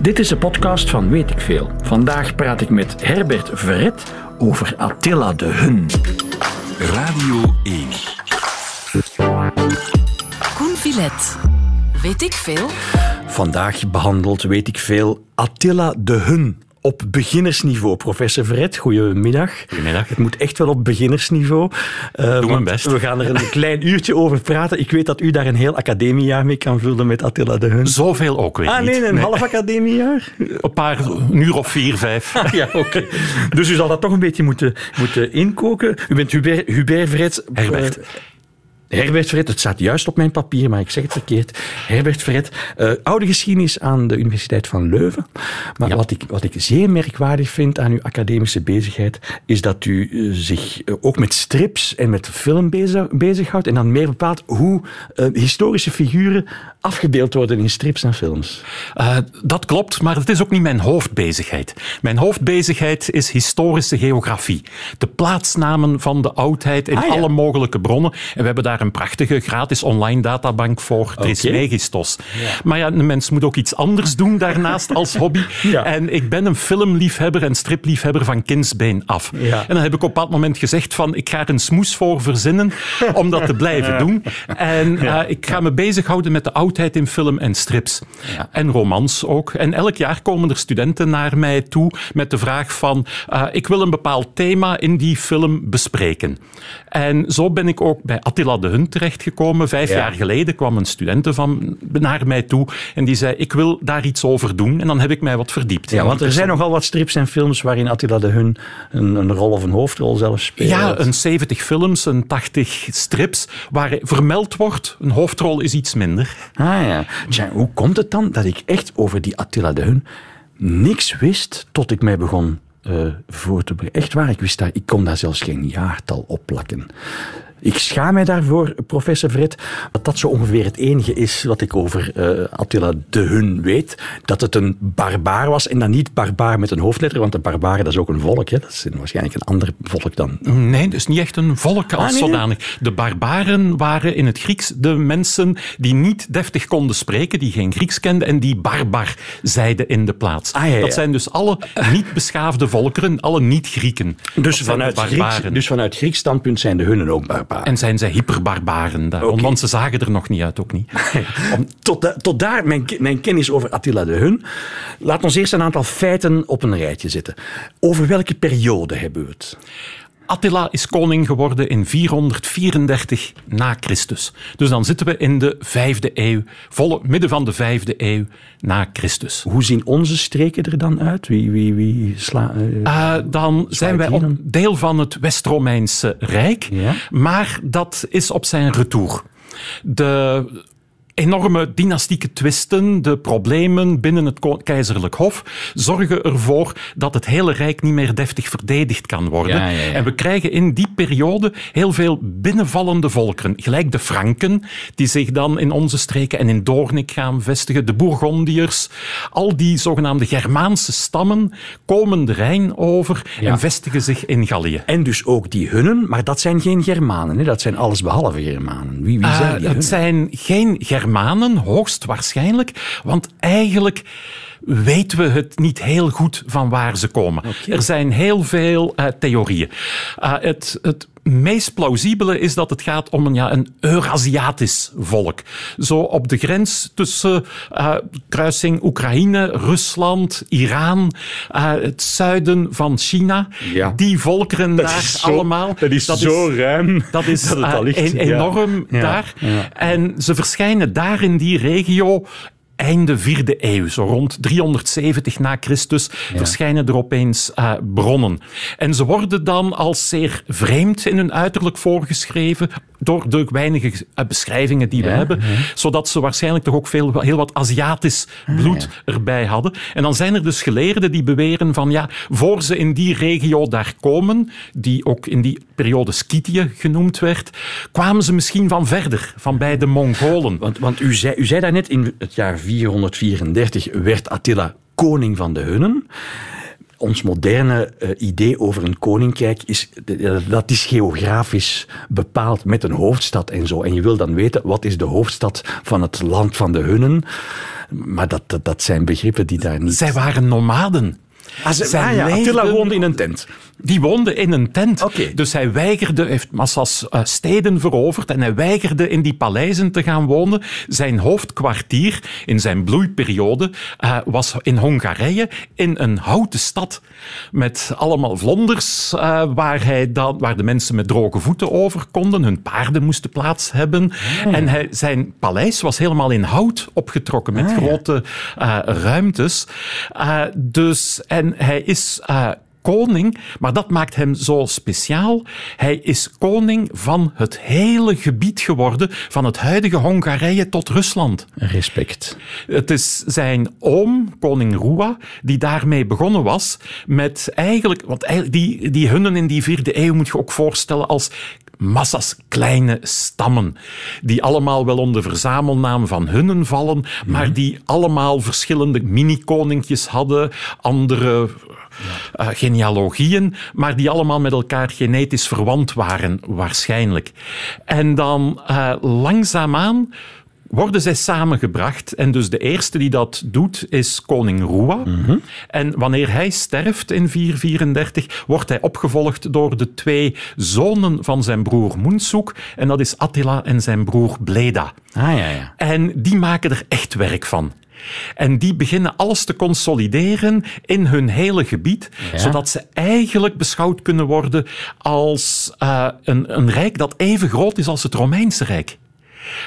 Dit is de podcast van Weet ik Veel. Vandaag praat ik met Herbert Verret over Attila de Hun. Radio 1. Koen Villet. Weet ik veel? Vandaag behandelt Weet ik Veel Attila de Hun op beginnersniveau. Professor Verret, goedemiddag. Goedemiddag. Het moet echt wel op beginnersniveau. Uh, Doe mijn best. We gaan er een klein uurtje over praten. Ik weet dat u daar een heel academiejaar mee kan vullen met Attila de Hun. Zoveel ook weer Ah nee, een half academiejaar? Een paar, een uur of vier, vijf. ja, oké. Dus u zal dat toch een beetje moeten, moeten inkoken. U bent Hubert, Hubert Verret. Herbert. eh, Herbert Verret, het staat juist op mijn papier, maar ik zeg het verkeerd. Herbert Verret, eh, oude geschiedenis aan de Universiteit van Leuven. Maar Ja. wat, ik, wat ik zeer merkwaardig vind aan uw academische bezigheid, is dat u eh, zich eh, ook met strips en met film bezig, bezighoudt. En dan meer bepaald hoe historische figuren afgebeeld worden in strips en films. Dat klopt, maar het is ook niet mijn hoofdbezigheid. Mijn hoofdbezigheid is historische geografie. De plaatsnamen van de oudheid in Ah, ja. alle mogelijke bronnen. En we hebben daar een prachtige gratis online databank voor, Trismegistos. Maar ja, een mens moet ook iets anders doen daarnaast als hobby. Ja. En ik ben een filmliefhebber en stripliefhebber van kindsbeen af. Ja. En dan heb ik op een bepaald moment gezegd van ik ga er een smoes voor verzinnen om dat te blijven doen. En eh, ik ga me bezighouden met de oudheid in film en strips. En romans ook. En elk jaar komen er studenten naar mij toe met de vraag van eh, ik wil een bepaald thema in die film bespreken. En zo ben ik ook bij Attila de Hun terechtgekomen. Vijf Ja. jaar geleden kwam een studente van, naar mij toe en die zei ik wil daar iets over doen. En dan heb ik mij wat verdiept. Ja, want er zijn nogal wat strips en films waarin Attila de Hun een, een rol of een hoofdrol zelfs speelt. Ja, een 70 films, een 80 strips, waar vermeld wordt, een hoofdrol is iets minder. Ah ja. Tja, hoe komt het dan dat ik echt over die Attila de Hun niks wist tot ik mij begon eh, voor te bereiden? Echt waar, ik wist daar, ik kon daar zelfs geen jaartal op plakken. Ik schaam mij daarvoor, professor Vret, dat dat zo ongeveer het enige is wat ik over eh, Attila de Hun weet. Dat het een barbaar was en dan niet barbaar met een hoofdletter, want de barbaren dat is ook een volk. Hè? Dat is waarschijnlijk een ander volk dan Nee, dus niet echt een volk als Ah, nee, nee. zodanig. De barbaren waren in het Grieks de mensen die niet deftig konden spreken, die geen Grieks kenden en die barbar zeiden in de plaats. Ah, ja, ja. Dat zijn dus alle niet beschaafde volkeren, alle niet-Grieken. Dus vanuit, Grieks, dus vanuit Grieks standpunt zijn de Hunnen ook En zijn zij hyperbarbaren Oké. want ze zagen er nog niet uit, ook niet. Om, tot, da- tot daar mijn, mijn kennis over Attila de Hun. Laat ons eerst een aantal feiten op een rijtje zetten. Over welke periode hebben we het? Attila is koning geworden in 434 na Christus. Dus dan zitten we in de vijfde eeuw, volle midden van de vijfde eeuw na Christus. Hoe zien onze streken er dan uit? Wie, wie, wie sla, eh, Uh, dan zijn wij op deel van het West-Romeinse Rijk, Ja. maar dat is op zijn retour. De enorme dynastieke twisten, de problemen binnen het keizerlijk hof, zorgen ervoor dat het hele rijk niet meer deftig verdedigd kan worden. Ja, ja, ja. En we krijgen in die periode heel veel binnenvallende volkeren. Gelijk de Franken, die zich dan in onze streken en in Doornik gaan vestigen, de Bourgondiërs. Al die zogenaamde Germaanse stammen komen de Rijn over Ja. en vestigen zich in Gallië. en dus ook die Hunnen, maar dat zijn geen Germanen. Hè? Dat zijn allesbehalve Germanen. Wie, wie zijn Uh, die het Hunnen? zijn geen Germanen, hoogstwaarschijnlijk, want eigenlijk weten we het niet heel goed van waar ze komen. Er zijn heel veel eh, theorieën. Uh, het, het meest plausibele is dat het gaat om een, ja, een Eurasiatisch volk. Zo op de grens tussen eh, kruising Oekraïne, Rusland, Iran, eh, het zuiden van China. Ja. Die volkeren daar zo- allemaal. dat is zo ruim Dat is dat het eh, al ligt. een- Ja. enorm Ja. daar. En ze verschijnen daar in die regio einde vierde eeuw, zo rond 370 na Christus, verschijnen er opeens eh, bronnen. En ze worden dan als zeer vreemd in hun uiterlijk voorgeschreven door de weinige eh, beschrijvingen die we Ja, hebben, zodat ze waarschijnlijk toch ook veel, heel wat Aziatisch bloed erbij hadden. En dan zijn er dus geleerden die beweren van ja, voor ze in die regio daar komen, die ook in die periode Skythië genoemd werd, kwamen ze misschien van verder, van bij de Mongolen. Want, want u, zei, u zei daarnet, in het jaar 434 werd Attila koning van de Hunnen. Ons moderne eh, idee over een koninkrijk is, eh, dat is geografisch bepaald met een hoofdstad en zo. En je wil dan weten, wat is de hoofdstad van het land van de Hunnen? Maar dat, dat, dat zijn begrippen die daar niet... Zij waren nomaden. Ah, ze- Zij ah ja, Attila woonde in een tent. Die woonde in een tent. Oké. Dus hij weigerde, heeft massas eh, steden veroverd en hij weigerde in die paleizen te gaan wonen. Zijn hoofdkwartier in zijn bloeiperiode eh, was in Hongarije in een houten stad met allemaal vlonders eh, waar, hij dan, waar de mensen met droge voeten over konden. Hun paarden moesten plaats hebben. En hij, zijn paleis was helemaal in hout opgetrokken met grote eh, ruimtes. Dus, en hij is... koning, maar dat maakt hem zo speciaal. Hij is koning van het hele gebied geworden, van het huidige Hongarije tot Rusland. Respect. Het is zijn oom, koning Rua, die daarmee begonnen was met eigenlijk, want eigenlijk die, die hunnen in die vierde eeuw moet je ook voorstellen als massas kleine stammen, die allemaal wel onder verzamelnaam van hunnen vallen, maar die allemaal verschillende mini-koninkjes hadden, andere eh, genealogieën, maar die allemaal met elkaar genetisch verwant waren, waarschijnlijk. En dan eh, langzaamaan worden zij samengebracht. En dus de eerste die dat doet is koning Rua. En wanneer hij sterft in 434, wordt hij opgevolgd door de twee zonen van zijn broer Moensuk. En dat is Attila en zijn broer Bleda. Ah ja, ja. En die maken er echt werk van. En die beginnen alles te consolideren in hun hele gebied, zodat ze eigenlijk beschouwd kunnen worden als eh, een, een rijk dat even groot is als het Romeinse Rijk.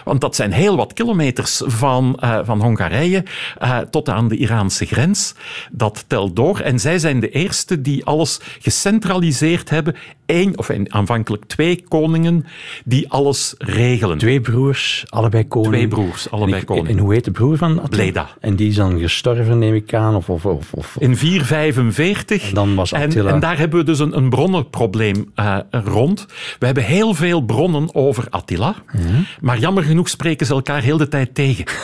Want dat zijn heel wat kilometers van, eh, van Hongarije eh, tot aan de Iraanse grens. Dat telt door. En zij zijn de eerste die alles gecentraliseerd hebben. Eén, of aanvankelijk twee koningen die alles regelen. Twee broers, allebei koning. Twee broers, allebei en, ik- koning. En hoe heet de broer van Attila? Bleda. En die is dan gestorven, neem ik aan? Of, of, of, of- In 445. En dan was Attila- en daar hebben we dus een, een bronnenprobleem eh, rond. We hebben heel veel bronnen over Attila. Maar jammer genoeg spreken ze elkaar heel de tijd tegen.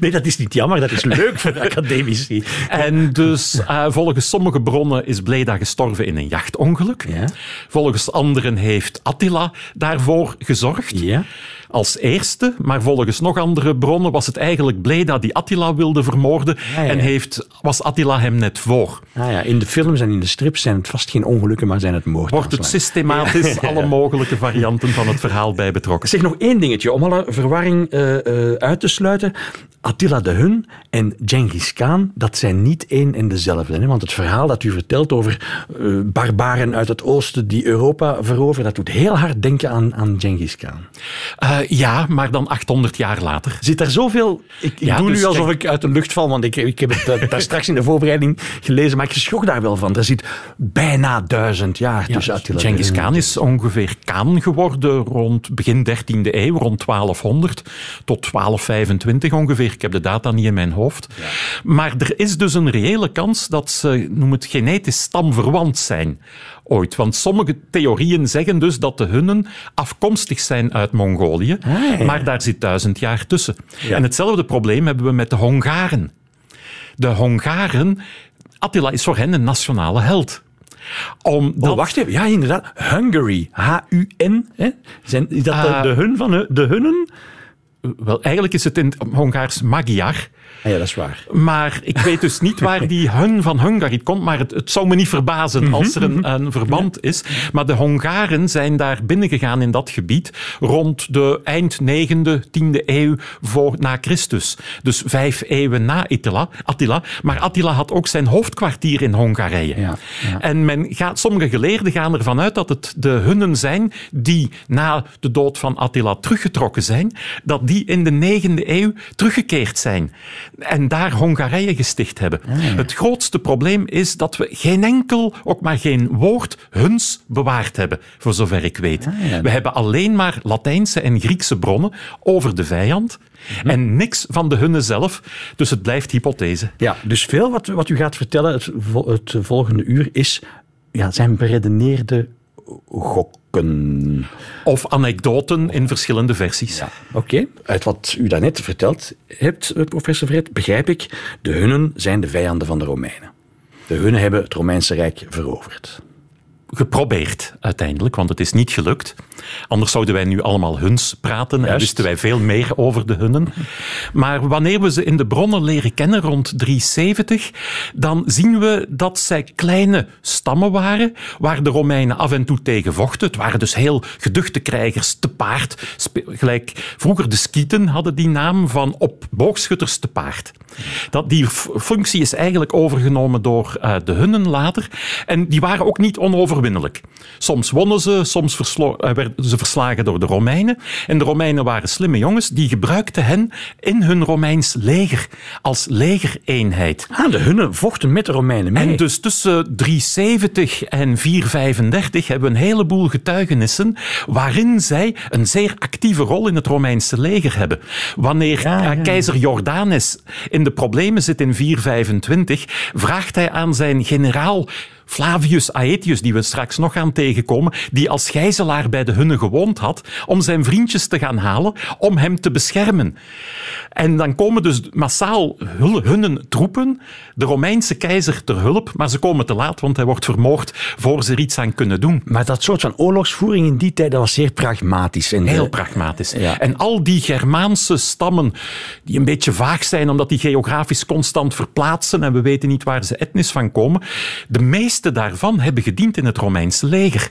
Nee, dat is niet jammer. Dat is leuk voor de academici. En dus eh, volgens sommige bronnen is Bleda gestorven in een jachtongeluk. Ja. Volgens anderen heeft Attila daarvoor gezorgd. Ja. Als eerste, maar volgens nog andere bronnen was het eigenlijk Bleda die Attila wilde vermoorden. Ja, ja, ja. En heeft, was Attila hem net voor. Ah ja, in de films en in de strips zijn het vast geen ongelukken, maar zijn het moorden. Wordt het systematisch alle mogelijke varianten van het verhaal bij betrokken. Zeg nog één dingetje, om alle verwarring eh, eh, uit te sluiten. Attila de Hun en Genghis Khan, dat zijn niet één en dezelfde. Hè? Want het verhaal dat u vertelt over eh, barbaren uit het oosten die Europa veroveren, dat doet heel hard denken aan, aan Genghis Khan. Eh, ja, maar dan 800 jaar later. Zit er zoveel... Ik, ik Ja, doe dus nu alsof kijk- ik uit de lucht val, want ik, ik heb het eh, daar straks in de voorbereiding gelezen, maar ik schrok daar wel van. Er zit bijna duizend jaar tussen Attila de Genghis. Khan is ongeveer Khan geworden rond begin 13e eeuw, rond 1200 tot 1225 ongeveer. Ik heb de data niet in mijn hoofd. Maar er is dus een reële kans dat ze, noem het, genetisch stamverwant zijn ooit. Want sommige theorieën zeggen dus dat de Hunnen afkomstig zijn uit Mongolië, ja. maar daar zit duizend jaar tussen. Ja. En hetzelfde probleem hebben we met de Hongaren. De Hongaren, Attila is voor hen een nationale held. Omdat, Oh, wacht even. Ja, inderdaad. Hungary. H-U-N. Zijn, is dat de, Ah. de hun van de hunnen? Wel, eigenlijk is het in het Hongaars Magyar. Ah, ja, dat is waar. Maar ik weet dus niet waar die hun van Hungary komt. Maar het, het zou me niet verbazen als er een, een verband is. Maar de Hongaren zijn daar binnengegaan in dat gebied rond de eind 9e, 10e eeuw voor, na Christus. Dus vijf eeuwen na Attila. Attila. Maar Attila had ook zijn hoofdkwartier in Hongarije. Ja, ja. En men gaat, sommige geleerden gaan ervan uit dat het de hunnen zijn die na de dood van Attila teruggetrokken zijn, dat die in de 9e eeuw teruggekeerd zijn en daar Hongarije gesticht hebben. Het grootste probleem is dat we geen enkel, ook maar geen woord huns bewaard hebben, voor zover ik weet. ja. We hebben alleen maar Latijnse en Griekse bronnen over de vijand en niks van de hunnen zelf, dus het blijft hypothese. Ja, dus veel wat, wat u gaat vertellen het, het volgende uur is, ja, zijn beredeneerde gokken. Of anekdoten in verschillende versies. Oké, uit wat u daarnet verteld hebt, eh, professor Vret, begrijp ik, de Hunnen zijn de vijanden van de Romeinen. De Hunnen hebben het Romeinse Rijk veroverd. Geprobeerd uiteindelijk, want het is niet gelukt. Anders zouden wij nu allemaal Huns praten en wisten wij veel meer over de Hunnen. Maar wanneer we ze in de bronnen leren kennen rond 370, dan zien we dat zij kleine stammen waren, waar de Romeinen af en toe tegen vochten. Het waren dus heel geduchte krijgers te paard. Gelijk vroeger de Skieten hadden die naam van op boogschutters te paard. Dat, die functie is eigenlijk overgenomen door eh, de Hunnen later. En die waren ook niet onoverwinnelijk. Soms wonnen ze, soms eh, werden ze verslagen door de Romeinen. En de Romeinen waren slimme jongens, die gebruikten hen in hun Romeins leger als legereenheid. Ah, de Hunnen vochten met de Romeinen mee. En dus tussen 370 en 435 hebben we een heleboel getuigenissen waarin zij een zeer actieve rol in het Romeinse leger hebben. Wanneer Ja, ja. eh, keizer Jordanes in de problemen zit in 425, vraagt hij aan zijn generaal Flavius Aetius, die we straks nog gaan tegenkomen, die als gijzelaar bij de Hunnen gewoond had, om zijn vriendjes te gaan halen, om hem te beschermen. En dan komen dus massaal Hunnen troepen, de Romeinse keizer ter hulp, maar ze komen te laat, want hij wordt vermoord voor ze er iets aan kunnen doen. Maar dat soort van oorlogsvoering in die tijd dat was zeer pragmatisch. En Heel de- pragmatisch. Ja. En al die Germaanse stammen, die een beetje vaag zijn omdat die geografisch constant verplaatsen en we weten niet waar ze etnisch van komen, de meeste daarvan hebben gediend in het Romeinse leger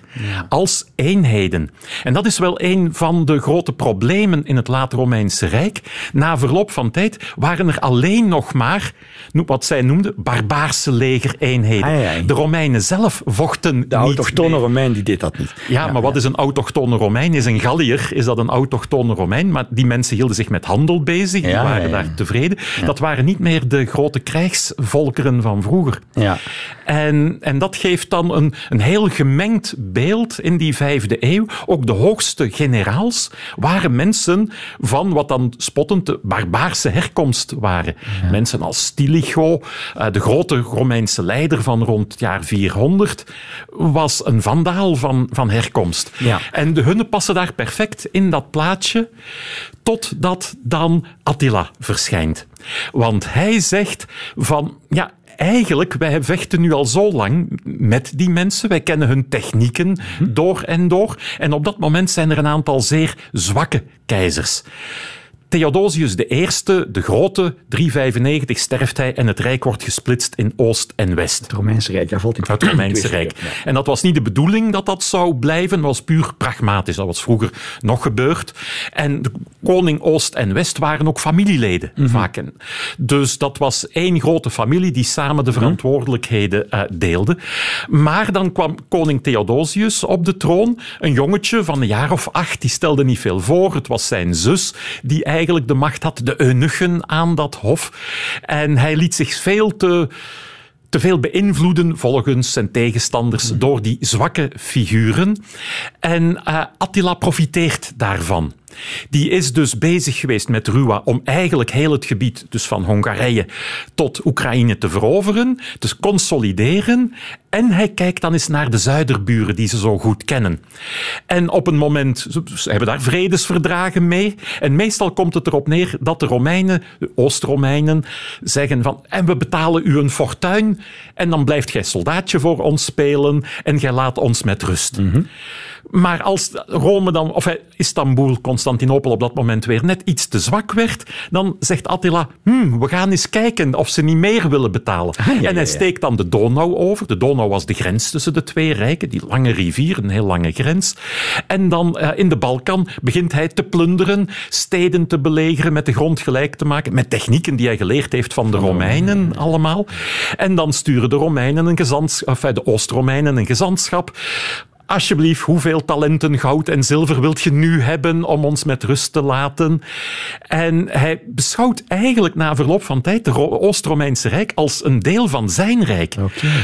als eenheden. En dat is wel een van de grote problemen in het late Romeinse Rijk. Na verloop van tijd waren er alleen nog maar wat zij noemden barbaarse legereenheden. De Romeinen zelf vochten De niet autochtone mee. Romein die deed dat niet. Ja, maar wat is een autochtone Romein? Is een Gallier, is dat een autochtone Romein? Maar die mensen hielden zich met handel bezig, die waren daar tevreden. Dat waren niet meer de grote krijgsvolkeren van vroeger. Ja. En, en dat geeft dan een, een heel gemengd beeld in die vijfde eeuw. Ook de hoogste generaals waren mensen van wat dan spottend de barbaarse herkomst waren. Mensen als Stilicho, eh, de grote Romeinse leider van rond het jaar 400, was een vandaal van, van herkomst. Ja. En de hunnen passen daar perfect in dat plaatje, totdat dan Attila verschijnt. Want hij zegt van, ja, eigenlijk, wij vechten nu al zo lang met die mensen. Wij kennen hun technieken door en door. En op dat moment zijn er een aantal zeer zwakke keizers. Theodosius I, de grote, 395 sterft hij en het rijk wordt gesplitst in Oost en West. Het Romeinse Rijk, daar valt in Het Romeinse Rijk. En dat was niet de bedoeling dat dat zou blijven, dat was puur pragmatisch. Dat was vroeger nog gebeurd. En de koning Oost en West waren ook familieleden, Mhm. vaak. Dus dat was één grote familie die samen de Mhm. verantwoordelijkheden eh, deelde. Maar dan kwam koning Theodosius op de troon, een jongetje van een jaar of acht, die stelde niet veel voor. Het was zijn zus die eigenlijk de macht had, de eunuchen aan dat hof. En hij liet zich veel te te veel beïnvloeden volgens zijn tegenstanders door die zwakke figuren. En eh, Attila profiteert daarvan. Die is dus bezig geweest met Ruwa om eigenlijk heel het gebied, dus van Hongarije tot Oekraïne, te veroveren, te consolideren. En hij kijkt dan eens naar de zuiderburen die ze zo goed kennen. En op een moment, ze hebben daar vredesverdragen mee. En meestal komt het erop neer dat de Romeinen, de Oost-Romeinen, zeggen van en we betalen u een fortuin en dan blijft gij soldaatje voor ons spelen en gij laat ons met rust. Maar als Rome dan, of eh, Istanbul, Constantinopel op dat moment weer net iets te zwak werd, dan zegt Attila, "Hmm, we gaan eens kijken of ze niet meer willen betalen. ja, en hij steekt dan de Donau over. De Donau was de grens tussen de twee rijken, die lange rivier, een heel lange grens. En dan eh, in de Balkan begint hij te plunderen, steden te belegeren, met de grond gelijk te maken, met technieken die hij geleerd heeft van de Romeinen allemaal. En dan sturen de Romeinen een gezantschap, of eh, de Oost-Romeinen een gezantschap. Alsjeblieft, hoeveel talenten goud en zilver wilt je nu hebben om ons met rust te laten? En hij beschouwt eigenlijk na verloop van tijd Ro- Oost-Romeinse Rijk als een deel van zijn rijk.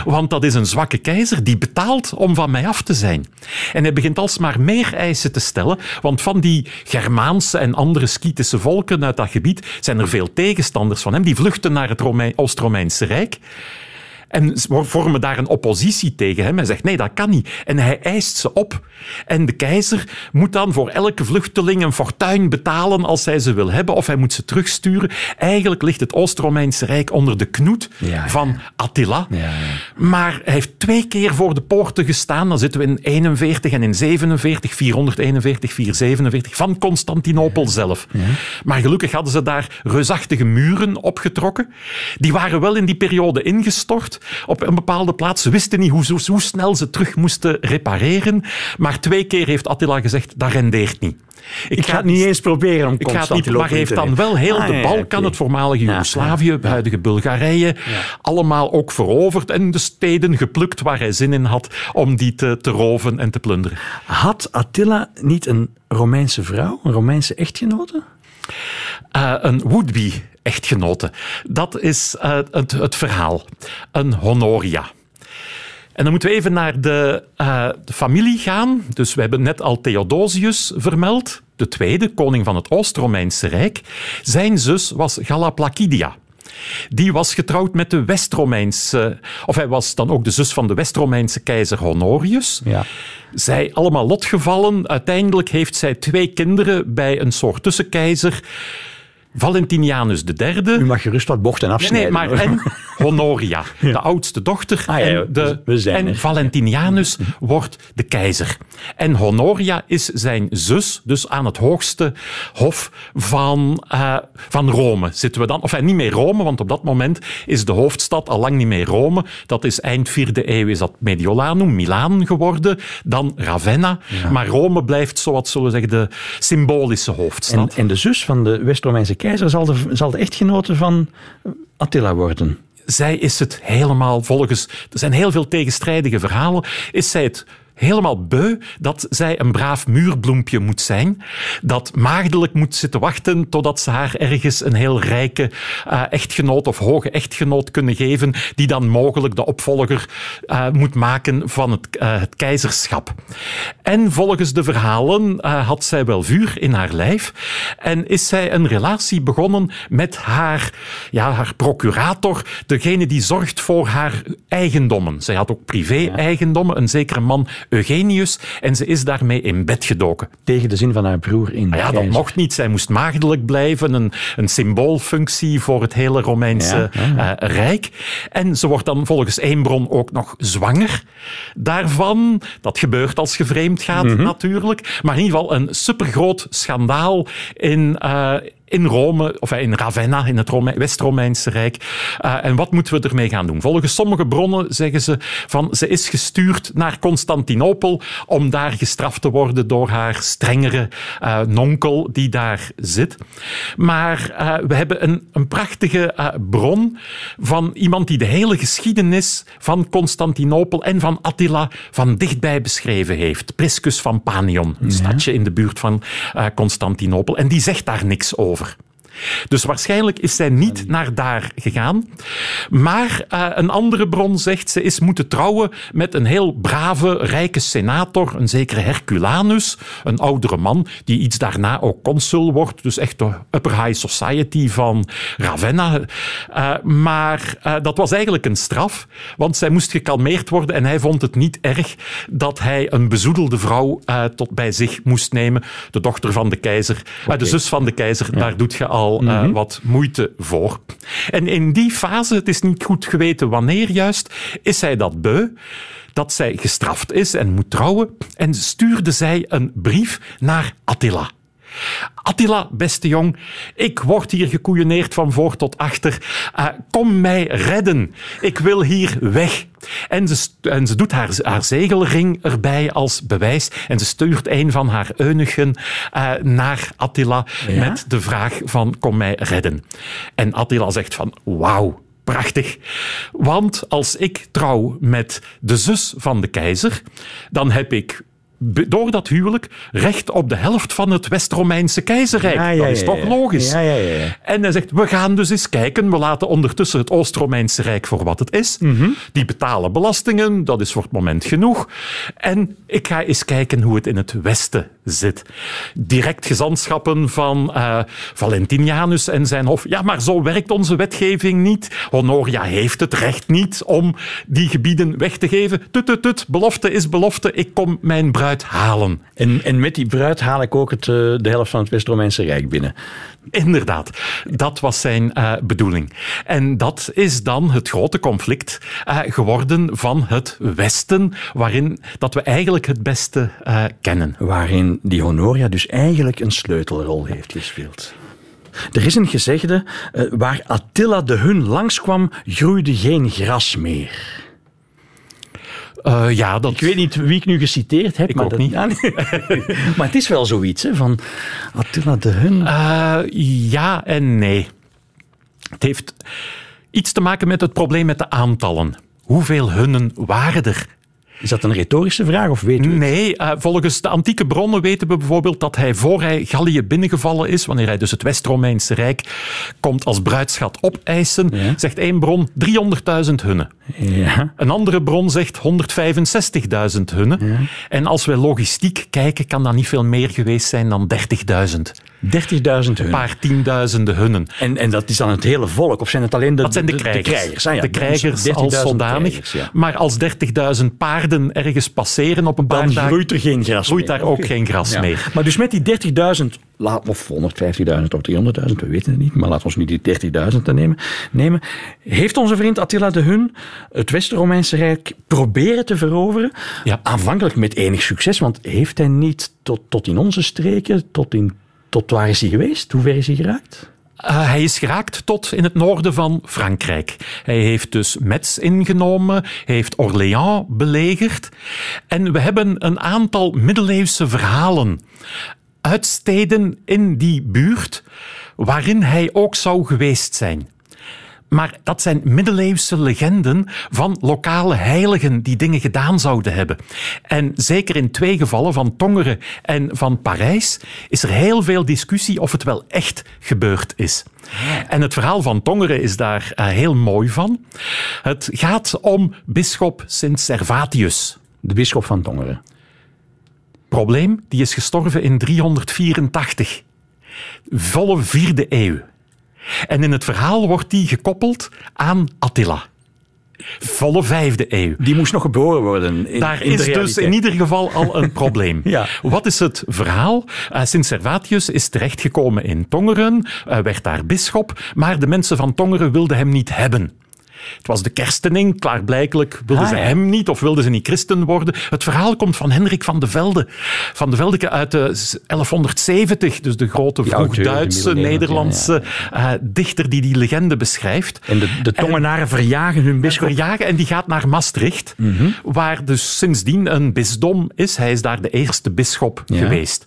Want dat is een zwakke keizer die betaalt om van mij af te zijn. En hij begint alsmaar meer eisen te stellen, want van die Germaanse en andere Skytische volken uit dat gebied zijn er veel tegenstanders van hem. Die vluchten naar het Romein- Oost-Romeinse Rijk. En vormen daar een oppositie tegen hem. Hij zegt, nee, dat kan niet. En hij eist ze op. En de keizer moet dan voor elke vluchteling een fortuin betalen als hij ze wil hebben, of hij moet ze terugsturen. Eigenlijk ligt het Oost-Romeinse Rijk onder de knoet Ja, ja. van Attila. Ja. Maar hij heeft twee keer voor de poorten gestaan. Dan zitten we in 41 en in 47, 441, 447, van Constantinopel zelf. Maar gelukkig hadden ze daar reusachtige muren opgetrokken. Die waren wel in die periode ingestort op een bepaalde plaats. Ze wisten niet hoe, hoe, hoe snel ze terug moesten repareren. Maar twee keer heeft Attila gezegd, dat rendeert niet. Ik ga het niet eens proberen om ik ga het niet, maar heeft dan wel heel Ah, de ja, Balkan, het voormalige Ja, Joegoslavië, het huidige Bulgarije, allemaal ook veroverd en de steden geplukt waar hij zin in had om die te, te roven en te plunderen. Had Attila niet een Romeinse vrouw, een Romeinse echtgenote? Eh, een would-be echtgenote. Dat is eh, het, het verhaal. Een Honoria. En dan moeten we even naar de, eh, de familie gaan. Dus we hebben net al Theodosius vermeld, de tweede, koning van het Oost-Romeinse Rijk. Zijn zus was Galla Placidia. Die was getrouwd met de West-Romeinse... Of hij was dan ook de zus van de West-Romeinse keizer Honorius. Ja. Zij allemaal lotgevallen. Uiteindelijk heeft zij twee kinderen bij een soort tussenkeizer. Valentinianus III. U mag gerust wat bochten Nee, afsnijden. nee, maar en Honoria, de oudste dochter. Ah, ja, en de, we zijn en. Valentinianus wordt de keizer. En Honoria is zijn zus, dus aan het hoogste hof van, eh, van Rome zitten we dan. Of eh, niet meer Rome, want op dat moment is de hoofdstad al lang niet meer Rome. Dat is eind vierde eeuw is dat Mediolanum, Milaan geworden. Dan Ravenna. Maar Rome blijft, zo wat zullen we zeggen, de symbolische hoofdstad. En, en de zus van de West-Romeinse keizer zal de, zal de echtgenote van Attila worden. zij is het helemaal volgens. Er zijn heel veel tegenstrijdige verhalen. Is zij het helemaal beu dat zij een braaf muurbloempje moet zijn. Dat maagdelijk moet zitten wachten totdat ze haar ergens een heel rijke eh, echtgenoot of hoge echtgenoot kunnen geven, die dan mogelijk de opvolger eh, moet maken van het, eh, het keizerschap. En volgens de verhalen had zij wel vuur in haar lijf en is zij een relatie begonnen met haar, ja, haar procurator, degene die zorgt voor haar eigendommen. Zij had ook privé-eigendommen, een zekere man Eugenius, en ze is daarmee in bed gedoken. Tegen de zin van haar broer in Maar ja, dat mocht niet. Zij moest maagdelijk blijven, een, een symboolfunctie voor het hele Romeinse Ja, eh, Rijk. En ze wordt dan volgens één bron ook nog zwanger daarvan. Dat gebeurt als je vreemd gaat, Mhm. natuurlijk. Maar in ieder geval een supergroot schandaal in... eh, in Rome, of in Ravenna, in het Rome- West-Romeinse Rijk. Eh, en wat moeten we ermee gaan doen? Volgens sommige bronnen zeggen ze van ze is gestuurd naar Constantinopel om daar gestraft te worden door haar strengere eh, nonkel die daar zit. Maar eh, we hebben een, een prachtige eh, bron van iemand die de hele geschiedenis van Constantinopel en van Attila van dichtbij beschreven heeft. Priscus van Panion, een stadje in de buurt van eh, Constantinopel. En die zegt daar niks over. over. Dus waarschijnlijk is zij niet naar daar gegaan. Maar eh, een andere bron zegt ze is moeten trouwen met een heel brave, rijke senator, een zekere Herculanus, een oudere man, die iets daarna ook consul wordt. Dus echt de upper high society van Ravenna. Eh, maar eh, dat was eigenlijk een straf, want zij moest gekalmeerd worden en hij vond het niet erg dat hij een bezoedelde vrouw tot bij zich moest nemen. De dochter van de keizer, de zus van de keizer, daar doet je al eh, wat moeite voor. En in die fase, het is niet goed geweten wanneer juist, is zij dat beu dat zij gestraft is en moet trouwen en stuurde zij een brief naar Attila. Attila, beste jong, ik word hier gekoeieneerd van voor tot achter. Eh, kom mij redden. Ik wil hier weg. En ze, en ze doet haar, haar zegelring erbij als bewijs. En ze stuurt een van haar eunuchen eh, naar Attila Ja? met de vraag van kom mij redden. En Attila zegt van wauw. Prachtig. Want als ik trouw met de zus van de keizer, dan heb ik door dat huwelijk recht op de helft van het West-Romeinse keizerrijk. Ja, ja, dat is toch logisch? Ja, ja, ja, ja. En hij zegt, we gaan dus eens kijken. We laten ondertussen het Oost-Romeinse Rijk voor wat het is. Mhm. Die betalen belastingen, dat is voor het moment genoeg. En ik ga eens kijken hoe het in het Westen zit. Direct gezantschappen van uh, Valentinianus en zijn hof. Ja, maar zo werkt onze wetgeving niet. Honoria heeft het recht niet om die gebieden weg te geven. Tut, tut, tut. Belofte is belofte. Ik kom mijn bruid halen. En, en met die bruid haal ik ook het, uh, de helft van het West-Romeinse Rijk binnen. Inderdaad, dat was zijn uh, bedoeling. En dat is dan het grote conflict uh, geworden van het Westen, waarin dat we eigenlijk het beste uh, kennen. Waarin die Honoria dus eigenlijk een sleutelrol heeft gespeeld. Er is een gezegde, waar Attila de Hun langskwam, groeide geen gras meer. Uh, ja, dat... Ik weet niet wie ik nu geciteerd heb. Ik maar ook dat... niet. Ja, nee. maar het is wel zoiets, hè, van Attila de Hun. Uh, ja en nee. Het heeft iets te maken met het probleem met de aantallen. Hoeveel hunnen waren er? Is dat een retorische vraag of weet u het? Nee, uh, volgens de antieke bronnen weten we bijvoorbeeld dat hij voor hij Gallië binnengevallen is, wanneer hij dus het West-Romeinse Rijk komt als bruidschat opeisen, Ja. zegt één bron 300.000 hunnen. Ja. Een andere bron zegt 165.000 hunnen. En als we logistiek kijken, kan dat niet veel meer geweest zijn dan 30.000. 30.000 Een paar tienduizenden hunnen. En, en dat is dan het hele volk? Of zijn het alleen de, Dat zijn de krijgers. De krijgers, ah ja, De krijgers 30.000 als zodanig. krijgers, ja. Maar als 30.000 paarden ergens passeren op een paar Dan dagen, groeit er geen gras groeit daar ook geen gras Ja. meer. Maar dus met die 30.000, laat- of 150.000 of 300.000, we weten het niet, maar laten we ons niet die 30.000 te nemen, nemen. Heeft onze vriend Attila de Hun het West-Romeinse Rijk proberen te veroveren? Ja. Aanvankelijk met enig succes, want heeft hij niet tot, tot in onze streken, tot, in, tot waar is hij geweest? Hoe ver is hij geraakt? Uh, hij is geraakt tot in het noorden van Frankrijk. Hij heeft dus Metz ingenomen, heeft Orléans belegerd. En we hebben een aantal middeleeuwse verhalen uit steden in die buurt waarin hij ook zou geweest zijn. Maar dat zijn middeleeuwse legenden van lokale heiligen die dingen gedaan zouden hebben. En zeker in twee gevallen, van Tongeren en van Parijs, is er heel veel discussie of het wel echt gebeurd is. En het verhaal van Tongeren is daar uh, heel mooi van. Het gaat om bisschop Sint Servatius. De bisschop van Tongeren. Probleem, die is gestorven in 384. Volle vierde eeuw. En in het verhaal wordt die gekoppeld aan Attila. Volle vijfde eeuw. Die moest nog geboren worden. In, Daar in is dus in ieder geval al een probleem. Ja. Wat is het verhaal? Uh, Sint Servatius is terechtgekomen in Tongeren, uh, werd daar bisschop, maar de mensen van Tongeren wilden hem niet hebben. Het was de kerstening, klaarblijkelijk wilden Ah, ze ja. hem niet of wilden ze niet christen worden. Het verhaal komt van Hendrik van de Velde. Van de Velde uit de 1170, dus de grote vroeg-Duitse, Nederlandse uh, dichter die die legende beschrijft. En de, de Tongenaren verjagen hun bisschop. Verjagen en die gaat naar Maastricht, Mhm. waar dus sindsdien een bisdom is. Hij is daar de eerste bisschop Ja. Mhm. geweest.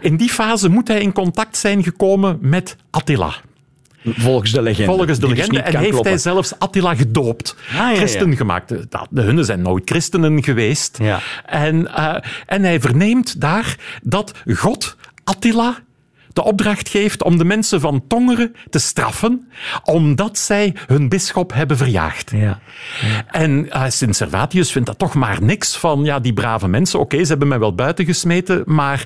In die fase moet hij in contact zijn gekomen met Attila. Volgens de legende. Volgens de dus legende. En heeft kloppen. hij zelfs Attila gedoopt. ja. Christen gemaakt. De, hunnen zijn nooit christenen geweest. Ja. En, eh, en hij verneemt daar dat God Attila de opdracht geeft om de mensen van Tongeren te straffen, omdat zij hun bisschop hebben verjaagd. Ja. En uh, Sint Servatius vindt dat toch maar niks van ja, die brave mensen. Oké, ze hebben mij wel buiten gesmeten, maar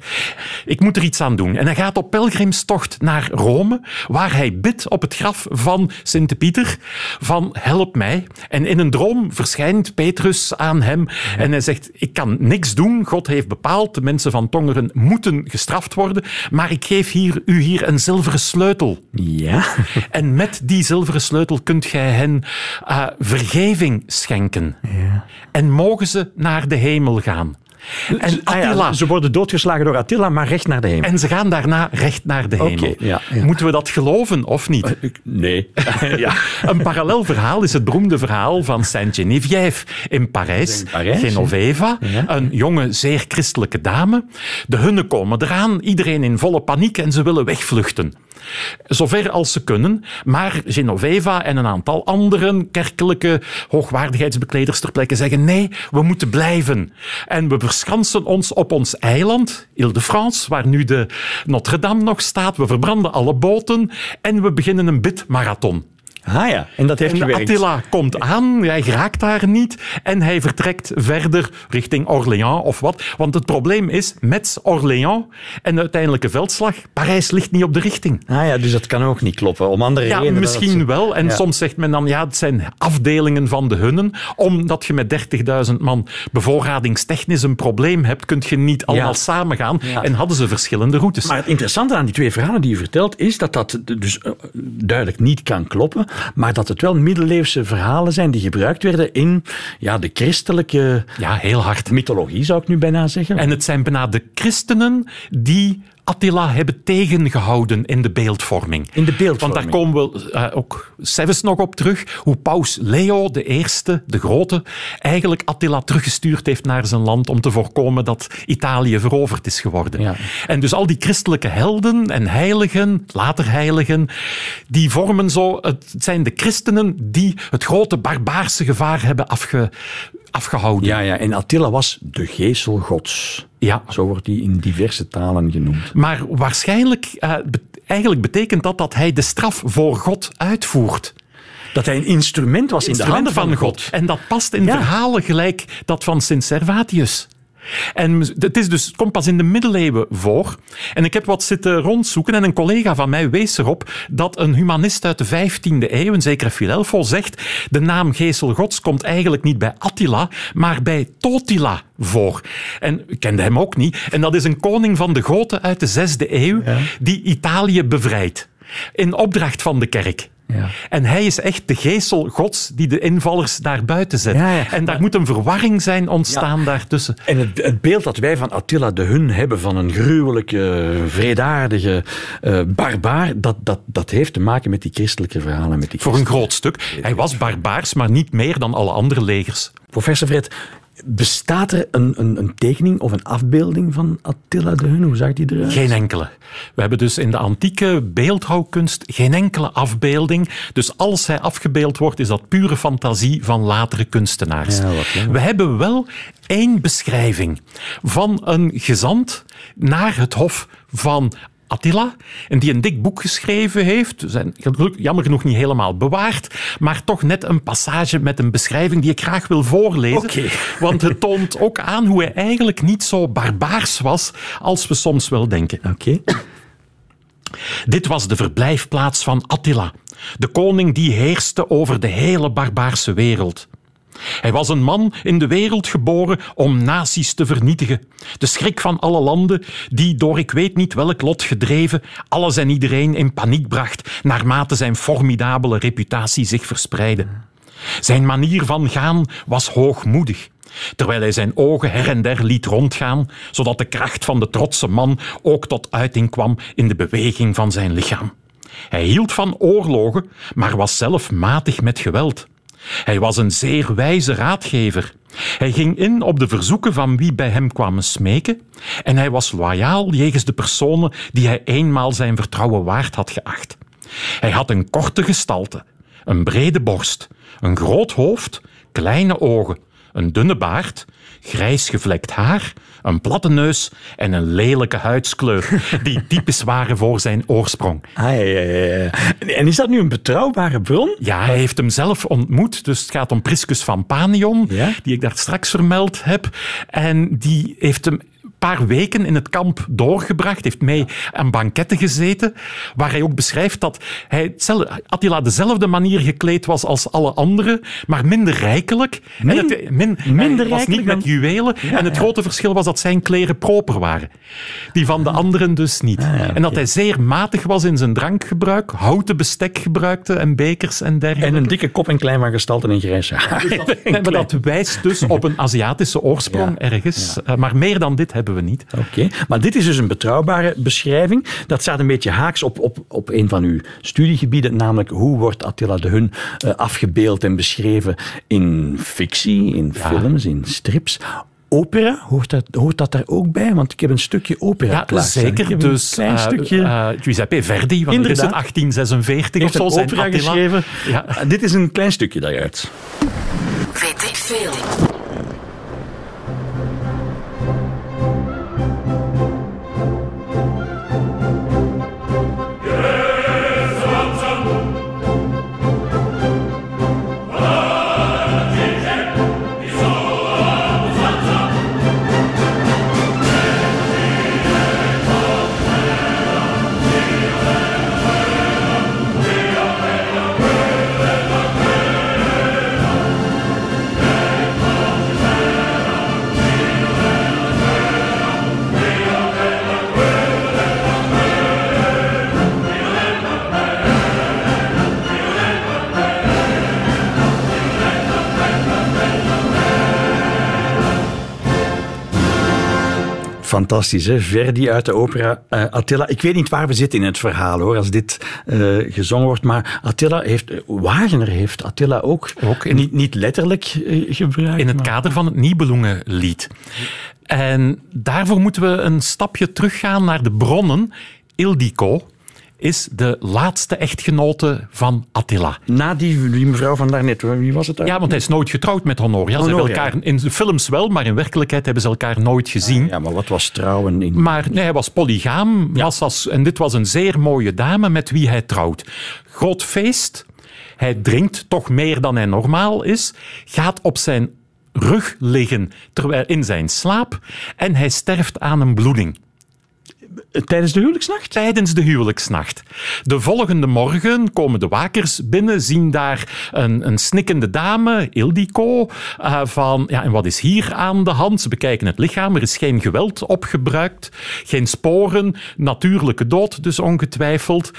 ik moet er iets aan doen. En hij gaat op pelgrimstocht naar Rome, waar hij bidt op het graf van Sint Pieter van help mij. En in een droom verschijnt Petrus aan hem en hij zegt ik kan niks doen. God heeft bepaald, de mensen van Tongeren moeten gestraft worden, maar ik geef hier, u hier een zilveren sleutel. Ja. En met die zilveren sleutel kunt gij hen uh, vergeving schenken. Ja. En mogen ze naar de hemel gaan. En Ah ja, Attila. ze worden doodgeslagen door Attila, maar recht naar de hemel. En ze gaan daarna recht naar de hemel. ja, ja. Moeten we dat geloven of niet? Nee. ja. Een parallel verhaal is het beroemde verhaal van Saint Geneviève in Parijs. Parijs, Genoveva, een jonge, zeer christelijke dame. De hunnen komen eraan, iedereen in volle paniek en ze willen wegvluchten. Zover als ze kunnen, maar Genoveva en een aantal anderen kerkelijke hoogwaardigheidsbekleders ter plekke zeggen nee, we moeten blijven. En we verschansen ons op ons eiland, Ile-de-France, waar nu de Notre-Dame nog staat. We verbranden alle boten en we beginnen een bidmarathon. Ah ja, en dat heeft En gewerkt. Attila komt aan, hij raakt daar niet en hij vertrekt verder richting Orléans of wat. Want het probleem is, met Orléans en de uiteindelijke veldslag, Parijs ligt niet op de richting. Ah ja, dus dat kan ook niet kloppen. Om andere Ja, redenen. misschien dat wel. En Ja. soms zegt men dan, ja, het zijn afdelingen van de hunnen. Omdat je met 30.000 man bevoorradingstechnisch een probleem hebt, kun je niet allemaal Ja. samengaan. Ja. En hadden ze verschillende routes. Maar het interessante aan die twee verhalen die je vertelt, is dat dat dus eh, duidelijk niet kan kloppen, maar dat het wel middeleeuwse verhalen zijn die gebruikt werden in ja, de christelijke ja, heel hard. mythologie, zou ik nu bijna zeggen. En het zijn bijna de christenen die Attila hebben tegengehouden in de beeldvorming. In de beeldvorming. Want daar komen we eh, ook zelfs nog op terug, hoe paus Leo de Eerste, de Grote, eigenlijk Attila teruggestuurd heeft naar zijn land om te voorkomen dat Italië veroverd is geworden. Ja. En dus al die christelijke helden en heiligen, later heiligen, die vormen zo, het zijn de christenen die het grote barbaarse gevaar hebben afge, afgehouden. ja, ja, en Attila was de geesel gods. Ja. Zo wordt hij in diverse talen genoemd. Maar waarschijnlijk, eh, be- eigenlijk betekent dat dat hij de straf voor God uitvoert. Dat hij een instrument was in de handen van God. En dat past in Ja. verhalen gelijk dat van Sint Servatius. En het, is dus, het komt pas in de middeleeuwen voor. En ik heb wat zitten rondzoeken en een collega van mij wees erop dat een humanist uit de 15e eeuw, een zekere Filelfo, zegt de naam Geesel Gods komt eigenlijk niet bij Attila, maar bij Totila voor. En ik kende hem ook niet. En dat is een koning van de Goten uit de 6e eeuw die Italië bevrijdt. In opdracht van de kerk. Ja. En hij is echt de geestel gods die de invallers daar buiten zet. Ja, ja. En daar moet een verwarring zijn ontstaan daartussen. En het, het beeld dat wij van Attila de Hun hebben, van een gruwelijke, vredaardige eh, barbaar, dat, dat, dat heeft te maken met die christelijke verhalen. Met die Voor een groot stuk. Hij was barbaars, maar niet meer dan alle andere legers. Professor Fred, bestaat er een, een, een tekening of een afbeelding van Attila de Hun? Hoe zag die eruit? Geen enkele. We hebben dus in de antieke beeldhouwkunst geen enkele afbeelding. Dus als hij afgebeeld wordt, is dat pure fantasie van latere kunstenaars. Ja, wat jammer. We hebben wel één beschrijving van een gezant naar het hof van Attila, en die een dik boek geschreven heeft, zijn jammer genoeg niet helemaal bewaard, maar toch net een passage met een beschrijving die ik graag wil voorlezen. Want het toont ook aan hoe hij eigenlijk niet zo barbaars was als we soms wel denken. Oké. Dit was de verblijfplaats van Attila, de koning die heerste over de hele barbaarse wereld. Hij was een man in de wereld geboren om naties te vernietigen. De schrik van alle landen, die door ik weet niet welk lot gedreven, alles en iedereen in paniek bracht, naarmate zijn formidabele reputatie zich verspreidde. Zijn manier van gaan was hoogmoedig, terwijl hij zijn ogen her en der liet rondgaan, zodat de kracht van de trotse man ook tot uiting kwam in de beweging van zijn lichaam. Hij hield van oorlogen, maar was zelf matig met geweld. Hij was een zeer wijze raadgever. Hij ging in op de verzoeken van wie bij hem kwamen smeken en hij was loyaal jegens de personen die hij eenmaal zijn vertrouwen waard had geacht. Hij had een korte gestalte, een brede borst, een groot hoofd, kleine ogen, een dunne baard, grijs gevlekt haar, een platte neus en een lelijke huidskleur, die typisch waren voor zijn oorsprong. Ah, ja, ja, ja. En- is dat nu een betrouwbare bron? Ja, hij heeft hem zelf ontmoet. Dus het gaat om Priscus van Panion, die ik daar straks vermeld heb. En die heeft hem paar weken in het kamp doorgebracht, heeft mee aan banketten gezeten, waar hij ook beschrijft dat hij Attila dezelfde manier gekleed was als alle anderen, maar minder rijkelijk. En Min- het- min- minder was niet met juwelen. en het grote verschil was dat zijn kleren proper waren. Die van de anderen dus niet. En dat hij zeer matig was in zijn drankgebruik, houten bestek gebruikte en bekers en dergelijke. En een dikke kop en klein van gestalte en grijs haar. Nee, maar dat wijst dus op een Aziatische oorsprong ergens. Eh, Maar meer dan dit hebben we niet. Oké, maar dit is dus een betrouwbare beschrijving. Dat staat een beetje haaks op, op, op een van uw studiegebieden, namelijk hoe wordt Attila de Hun eh, afgebeeld en beschreven in fictie, in films, in strips. Opera, hoort dat, hoort dat daar ook bij? Want ik heb een stukje opera Ja, zeker. heb een Dus klein eh, stukje... eh, Giuseppe Verdi, want er is het Inderdaad. 1846 heeft of zo, een zijn opera Attila. geschreven. Ja. Dit is een klein stukje daaruit. Weet ik veel. Fantastisch, hè? Verdi uit de opera eh, Attila. Ik weet niet waar we zitten in het verhaal, hoor, als dit eh, gezongen wordt. Maar Attila heeft... Wagner heeft Attila ook, Ook in- niet, niet letterlijk eh, gebruikt. in het maar- kader van het Nibelungenlied. En daarvoor moeten we een stapje teruggaan naar de bronnen. Ildiko is de laatste echtgenote van Attila. Na die, die mevrouw van daarnet, wie was het daar? Ja, want hij is nooit getrouwd met Honoria. Ze Honoria. elkaar in de films wel, maar in werkelijkheid hebben ze elkaar nooit gezien. Ja, maar wat was trouwen in... Maar nee, hij was polygaam. Was als, en dit was een zeer mooie dame met wie hij trouwt. Groot feest. Hij drinkt toch meer dan hij normaal is. Gaat op zijn rug liggen terwijl in zijn slaap. En hij sterft aan een bloeding. Tijdens de huwelijksnacht? Tijdens de huwelijksnacht. De volgende morgen komen de wakers binnen, zien daar een, een snikkende dame, Ildiko, eh, van ja, en wat is hier aan de hand? Ze bekijken het lichaam, er is geen geweld opgebruikt, geen sporen, natuurlijke dood dus ongetwijfeld.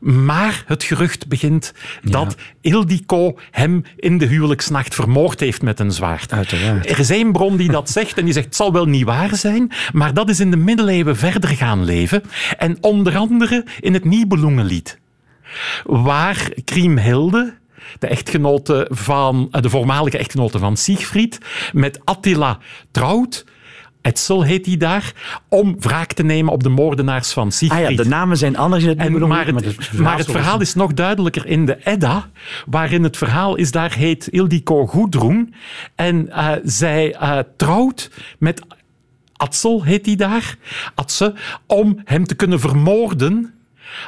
Maar het gerucht begint dat Ildiko hem in de huwelijksnacht vermoord heeft met een zwaard. Uiteraard. Er is één bron die dat zegt en die zegt het zal wel niet waar zijn, maar dat is in de middeleeuwen verder gaan leven. En onder andere in het Nibelungenlied, waar Kriemhilde, de echtgenote van, eh, de voormalige echtgenote van Siegfried, met Attila trouwt. Etzel heet hij daar, om wraak te nemen op de moordenaars van Ah Siegfried. ja, de namen zijn anders in het En, maar, het, maar het verhaal is nog duidelijker in de Edda, waarin het verhaal is, daar heet Ildiko Gudrun. En eh, zij eh, trouwt met Atsel, heet hij daar, Atse, om hem te kunnen vermoorden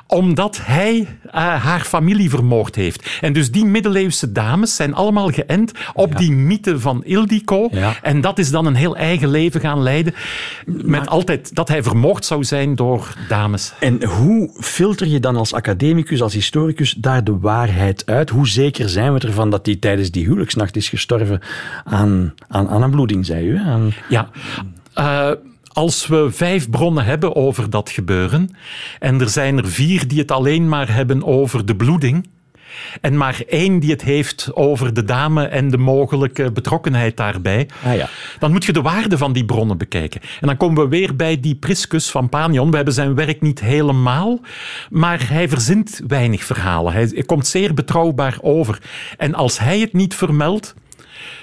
omdat hij eh, haar familie vermoord heeft. En dus die middeleeuwse dames zijn allemaal geënt op die mythe van Ildiko. Ja. En dat is dan een heel eigen leven gaan leiden. Met altijd dat hij vermoord zou zijn door dames. En hoe filter je dan als academicus, als historicus, daar de waarheid uit? Hoe zeker zijn we ervan dat hij tijdens die huwelijksnacht is gestorven aan, aan, aan een bloeding, zei u? Aan, Ja. Eh, als we vijf bronnen hebben over dat gebeuren, en er zijn er vier die het alleen maar hebben over de bloeding, en maar één die het heeft over de dame en de mogelijke betrokkenheid daarbij, Ah ja. dan moet je de waarde van die bronnen bekijken. En dan komen we weer bij die Priscus van Panion. We hebben zijn werk niet helemaal, maar hij verzint weinig verhalen. Hij, hij komt zeer betrouwbaar over. En als hij het niet vermeldt,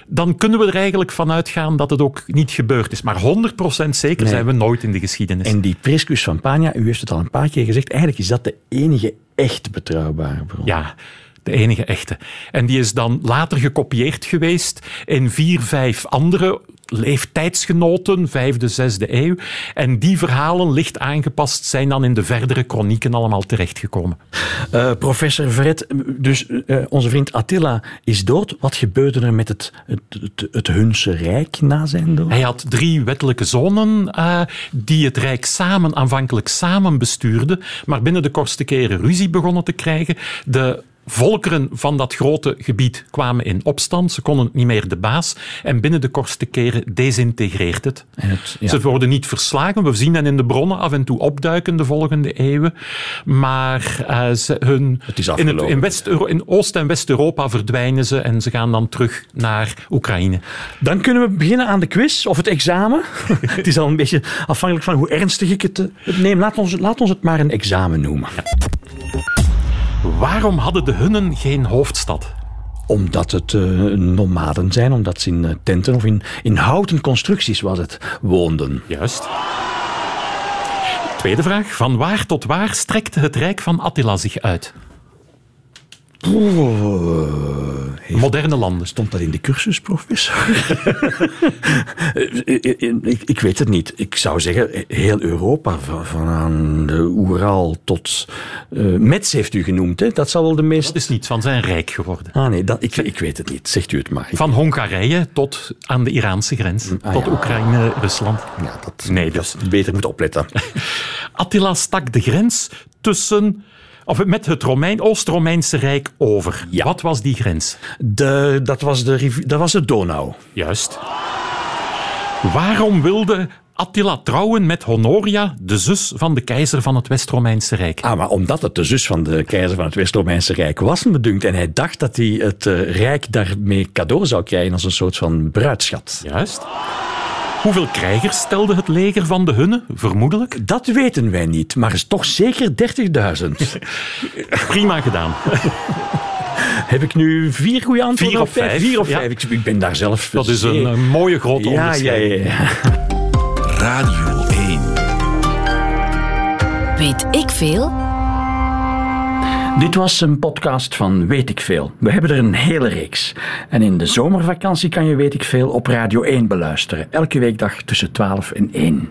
dan kunnen we er eigenlijk van uitgaan dat het ook niet gebeurd is. Maar 100% zeker Nee. zijn we nooit in de geschiedenis. En die Priscus van Pania, u heeft het al een paar keer gezegd, eigenlijk is dat de enige echt betrouwbare bron. Ja, de enige echte. En die is dan later gekopieerd geweest in vier, vijf andere leeftijdsgenoten, vijfde, zesde eeuw. En die verhalen, licht aangepast, zijn dan in de verdere kronieken allemaal terechtgekomen. Eh, professor Verret, dus eh, onze vriend Attila is dood. Wat gebeurde er met het, het, het, het Hunse Rijk na zijn dood? Hij had drie wettelijke zonen eh, die het Rijk samen, aanvankelijk samen bestuurden, maar binnen de kortste keren ruzie begonnen te krijgen. De volkeren van dat grote gebied kwamen in opstand. Ze konden niet meer de baas. En binnen de kortste keren desintegreert het. Het- ja. Ze worden niet verslagen. We zien hen in de bronnen af en toe opduiken de volgende eeuwen. Maar eh, ze, hun, Het is in, in, West in Oost- en West-Europa verdwijnen ze en ze gaan dan terug naar Oekraïne. Dan kunnen we beginnen aan de quiz of het examen. het is al een beetje afhankelijk van hoe ernstig ik het, eh, het neem. Laat ons, laat ons het maar een examen noemen. Waarom hadden de Hunnen geen hoofdstad? Omdat het eh, nomaden zijn, omdat ze in eh, tenten of in, in houten constructies was het, woonden. Juist. Tweede vraag. Van waar tot waar strekte het rijk van Attila zich uit? Moderne landen. Stond dat in de cursus, professor? ik, ik weet het niet. Ik zou zeggen, heel Europa, van, van aan de Oeral tot... eh Metz heeft u genoemd, hè? Dat zal wel de meest... Dat is niet van zijn rijk geworden. Ah nee, dat, ik, ik weet het niet. Zegt u het maar. Van Hongarije tot aan de Iraanse grens. ah, tot ja. Oekraïne, Rusland. ja, dat, Nee, dus. dat beter moet opletten. Attila stak de grens tussen... Of met het Romein, Oost-Romeinse Rijk over. Ja. Wat was die grens? De, dat, was de, dat was de Donau. Juist. Waarom wilde Attila trouwen met Honoria, de zus van de keizer van het West-Romeinse Rijk? Ah, maar omdat het de zus van de keizer van het West-Romeinse Rijk was, me dunkt, en hij dacht dat hij het eh, Rijk daarmee cadeau zou krijgen als een soort van bruidschat. Juist. Hoeveel krijgers stelde het leger van de Hunne, vermoedelijk? Dat weten wij niet, maar is toch zeker 30.000. Prima gedaan. Heb ik nu vier goede antwoorden? Vier of vijf, Vier of ja. vijf. Ik, ik ben daar zelf... Dat is een, een mooie grote Ja, ja, onderscheiding. ja. Radio 1. Weet ik veel? Dit was een podcast van Weet ik Veel. We hebben er een hele reeks. En in de zomervakantie kan je Weet ik Veel op Radio 1 beluisteren. Elke weekdag tussen 12 en 1.